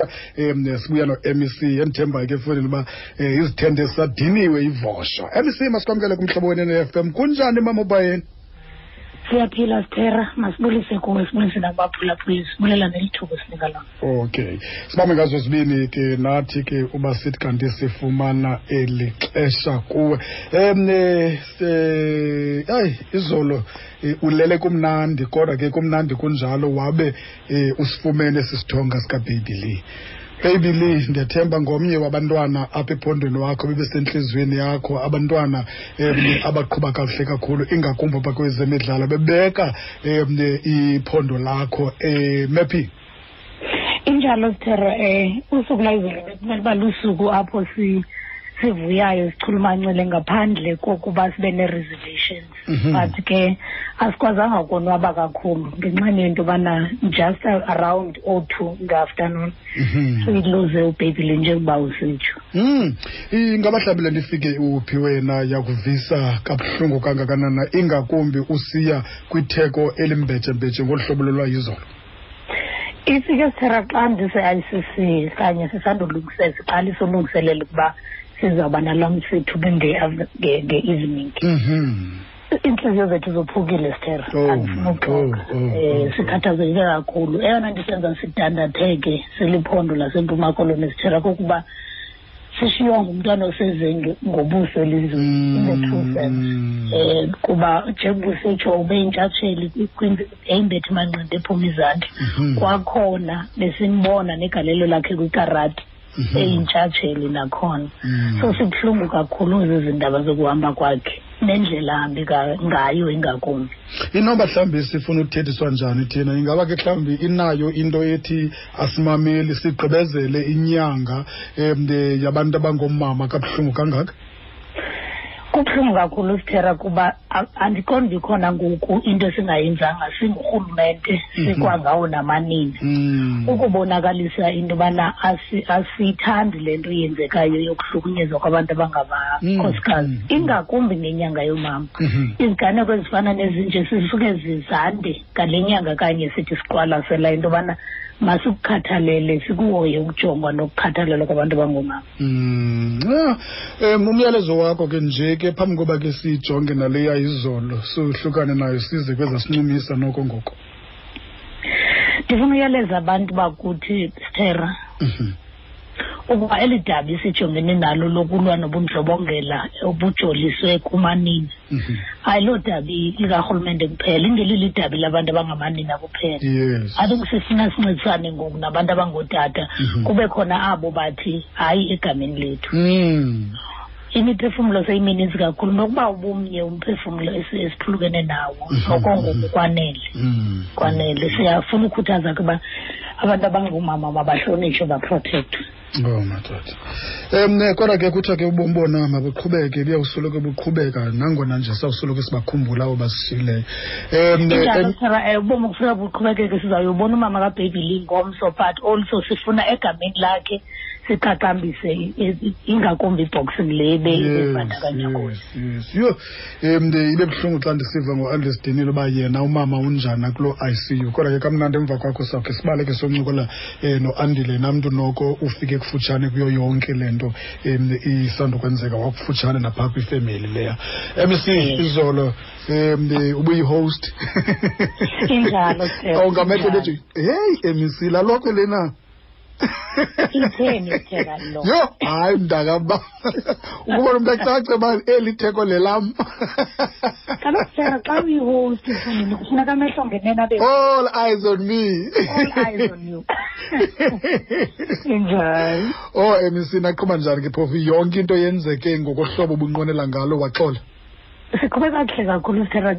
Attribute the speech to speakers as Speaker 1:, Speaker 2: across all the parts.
Speaker 1: um sibuya no-mec endithembayo ke efowunini uba um izithende sadiniwe ivosho mec masikwamkele kumhlobo wenene-f m. Kunjani mama ubayeni?
Speaker 2: Siyaphila sithera masibulise kuwe sibulise nakubaphulaphuli sibulela nelithuba esinika lona.
Speaker 1: Okay. Sibambe ngazo zibini ke nathi ke uba sithi kanti sifumana eli xesha kuwe. Um hayi izolo um ulele kumnandi kodwa ke kumnandi kunjalo wabe um usifumene sisithonga sikababy lee. Baby lee ndiyathemba ngomnye wabantwana apha ephondweni wakho bebesentliziyweni yakho. Abantwana um abaqhuba kakuhle kakhulu ingakumbi apha kwezemidlalo. Bebeka um iphondo lakho um mephi
Speaker 2: injalo sithera um usuku lwayizolo bekumele uba lusuku apho sivuyayo sichulumancile ngaphandle kokuba sibe ne-reservations. But ke asikwazanga ukonwaba kakhulu ngenxeni yento yobana just around o-two ngeafternoon siyiluze ubhebhile njengoba usitsho.
Speaker 1: Um Ingabahlabile ndifike uphi wena yakuvisa kabuhlungu kangakanana ingakumbi usiya kwitheko elimbetshembetshe ngolu hlobo lolwayizolo.
Speaker 2: ifike sithera xa ndise-i c c kanye sisandolungisela siqalisa ulungiselela ukuba sizawuba nalaa msitho nge-evening
Speaker 1: Mhm.
Speaker 2: iintliziyo zethu zophukile sithera
Speaker 1: Oh,
Speaker 2: andifuna uxoka
Speaker 1: oh, oh,
Speaker 2: um sikhathazeke kakhulu. Eyona nto isenza sidandatheke siliphondo lasempuma koloni sithera kokuba sishiywa ngumntwana osezenge ngobuso elizweni. In the true sense um kuba njengoba usitsho ube yintshatsheli yayimbethi manqindi ephuma izandla.
Speaker 1: Mhm.
Speaker 2: kwakhona besimbona negalelo lakhe kwikarati. Eyintshatsheli nakhona.
Speaker 1: Mm.
Speaker 2: so sibuhlungu kakhulu zezi ndaba zokuhamba kwakhe. Nendlela ahambi ka- ngayo ingakumbi.
Speaker 1: Inoba mhlawumbi sifuna uthethiswa njani thina? Ingaba ke mhlawumbi inayo into ethi asimameli sigqibezele inyanga um yabantu abangoomama kabuhlungu kangaka.
Speaker 2: Kubuhlungu kakhulu sithera kuba a- andiqondi ikhona ngoku into esingayenzanga singurhulumente
Speaker 1: Mhm.
Speaker 2: sikwangawo namanini
Speaker 1: Mm.
Speaker 2: ukubonakalisa into yobana asi- asiyithandi le nto yenzekayo yokuhlukunyezwa kwabantu abangamakhosikazi
Speaker 1: Mm.
Speaker 2: ingakumbi ngenyanga yomama
Speaker 1: Mhm.
Speaker 2: iziganeko ezifana nezinje zisuke zizande ngale nyanga kanye sithi siqwalasela into yobana masikukhathalele sikuhoye ukujongwa nokukhathalelwa kwabantu abangoomama
Speaker 1: Mm. Ah, um umyalezo wakho ke nje ke phambi koba ke siyijonge naleya izolo sohlukane nayo size kwezasincumisa noko ngoko.
Speaker 2: ndifuna uyaleza abantu bakuthi sithera
Speaker 1: Mhm.
Speaker 2: Ukuba eli dabi sijongene nalo lokulwa nobundlobongela obujoliswe kumanina
Speaker 1: Mhm.
Speaker 2: ayiloo dabi likarhulumente kuphela ingelilo idabi labantu abangamanina kuphela
Speaker 1: Yes.
Speaker 2: i think sifuna sincedisane ngoku nabantu abangootata
Speaker 1: Mhm.
Speaker 2: kube khona abo bathi hayi egameni lethu
Speaker 1: Mm.
Speaker 2: imiphefumlo seyimininzi kakhulu nokuba ubumnye umphefumlo esi- esiphulukene nawo
Speaker 1: Mhm.
Speaker 2: noko ngoku kwanele
Speaker 1: Mm.
Speaker 2: kwanele siyafuna ukhuthaza ke uba abantu abangoomama mabahlonitshwe baprotectwe
Speaker 1: Oh madoda. Um kodwa ke kuthiwa ke ubomi bona mabuqhubeke buyawusoloko buqhubeka nangona nje sawusoloko sibakhumbula abo basishiyileyo.
Speaker 2: Injalo sara um ubomi kufika buqhubekeke sizawuyobona umama kababy lee ngomso but also sifuna egameni lakhe siqaqambise i- i- ingakumbi iboxing le ibebandakanya kuyo.
Speaker 1: Yho, um ibe buhlungu xa ndisiva ngo-andres denile uba yena umama unjani kuloo ICU kodwa ke kamnandi emva kwakho sawukhe sibaleke soncokola um noandile namntu noko ufike kufutshane kuyo yonke le nto um isandokwenzeka. Wakufutshane naphaa kwifemeli leya. Mc izolo um ubuyi-host.
Speaker 2: Injalo, Steph,
Speaker 1: bethu
Speaker 2: injalo.
Speaker 1: bethi heyi mc lalokho lena
Speaker 2: itheni itheka lo
Speaker 1: yho hayi mntakaba ukubona umntu acace uba eli theko lelam.
Speaker 2: Kaloku sara xa uyihost mfundini kufuneka amehlo ngenene abe
Speaker 1: all eyes on me.
Speaker 2: All eyes on you. Injalo
Speaker 1: oh mc naqhuba njani ke phofu? Yonke into yenzeke ngokohlobo ubunqwenela ngalo waxola.
Speaker 2: siqhube kakuhle kakhulu sera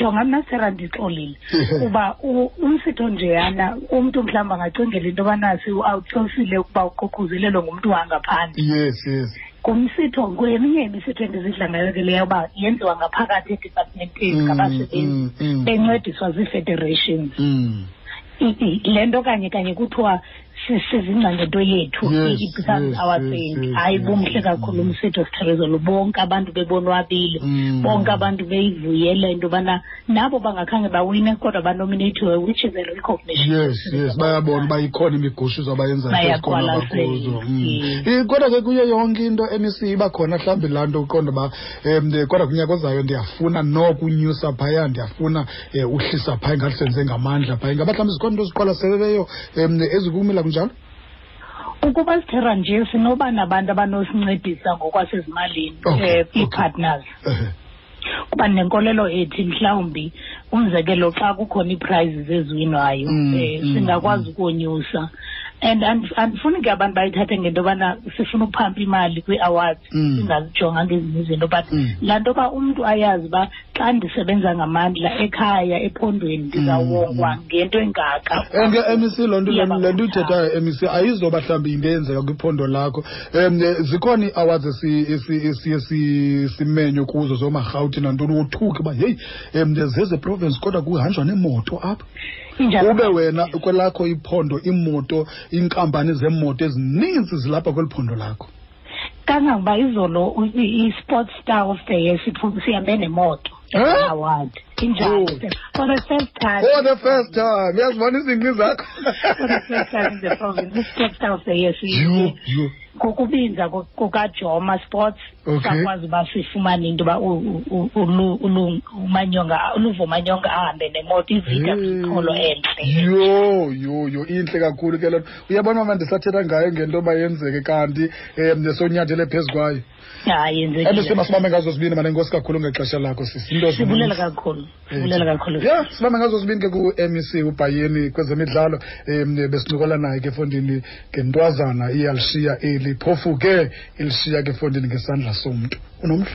Speaker 2: jonga mna sera ndixolile
Speaker 1: Yeah.
Speaker 2: kuba u- umsitho njeyana umntu mhlawumbi angacingela into yobana siwuoutsourcile ukuba uququzelelwe ngumntu wangaphandle
Speaker 1: yes yes
Speaker 2: ngumsitho kweminye imisitho endizidla ngayo ke leyo uba yenziwa ngaphakathi edipatementeni
Speaker 1: Mm,
Speaker 2: ngabasebenzi
Speaker 1: mm, mm.
Speaker 2: bencediswa zii-federations
Speaker 1: mm.
Speaker 2: I- i- le nto kanye kanye kuthiwa sisingca ngento yethu because becomes our thing hayi bumhle kakhulu umsitho sitherezelo bonke abantu bebonwabile.
Speaker 1: Mm.
Speaker 2: bonke abantu beyivuyele into yobana nabo bangakhange bawine kodwa banominathiwe which is a recognition.
Speaker 1: Yes yes bayabona uba ikhona imigushuzo abayenzayo kwezikolo
Speaker 2: Bayaqwalasela,
Speaker 1: abakuzo. Mm. Eh, kodwa ke kuyo yonke into emc iba khona mhlawumbi laa nto uqonda uba um kodwa kunyaka ozayo ndiyafuna nokunyusa phaya ndiyafuna um uhlisa phaya ingathi senze ngamandla phaya. Ingaba mhlawumbi zikhona into ziqwalaseleleyo um ezikumila kunjalo
Speaker 2: ukuba sithera nje sinoba nabantu abanosincedisa ngokwasezimalini
Speaker 1: Okay,
Speaker 2: um ii-partners.
Speaker 1: Ehe.
Speaker 2: kuba nenkolelo ethi mhlawumbi umzekelo xa kukhona ii-prizes eziwinwayo
Speaker 1: Mm,
Speaker 2: um
Speaker 1: mm,
Speaker 2: singakwazi ukonyusa. And and- andifuni ke abantu bayithathe ngento yobana sifuna uphampa imali kwii-awards
Speaker 1: Mm.
Speaker 2: singazijonganga ezinye izinto but
Speaker 1: Mm.
Speaker 2: laa nto uba umntu ayazi uba xa ndisebenza ngamandla ekhaya ephondweni ndizawongwa ngento engaka
Speaker 1: and ke mec loo nto le-
Speaker 2: Iyaba
Speaker 1: le nto
Speaker 2: ngumthamo.
Speaker 1: uyithethayo mec ayizoba mhlawumbi into eyenzeka kwiphondo lakho um zikhona ii-awards esi- esi- esiye si- simenywe kuzo zoomarhawuti nantoni wothuke uba heyi um zeze province kodwa kuhanjwa neemoto apha
Speaker 2: Injalo.
Speaker 1: Ube wena kwelakho iphondo iimoto iinkampani ezininzi zilapha kweli phondo lakho.
Speaker 2: Kangangoba izolo u- i- i-sports star of the year sihambe nemoto. Award. Injalo.
Speaker 1: Oh.
Speaker 2: for the first time.
Speaker 1: For the first time. Uyazibona izingqi zakho?
Speaker 2: For the first time in the province. I-sports star of the year si-
Speaker 1: Yho, yho.
Speaker 2: Ngokubinza ku- kukajoma sports sakwazi uba sifumane into yoba umanyonga uluvo manyonga ahambe nemoto ivida zikholo entle
Speaker 1: yho yho yho intle kakhulu ke lonto uyabona mama ndisathetha ngayo ngento yoba yenzeke kanti um sonyathele phezu kwayo? Ebesima sibambe ngazo zibini inkosi kakhulu ngexesha lakho sisi into
Speaker 2: sibulela kakhulu sibulela kakhulu.
Speaker 1: Ya sibambe ngazo zibini ke ku-mec ubhayeni kwezemidlalo um besincokola naye ke efondini ngentwazana iyalishiya eli liphofuke ilisiya ke efondini ngesandla somntu. Unomhla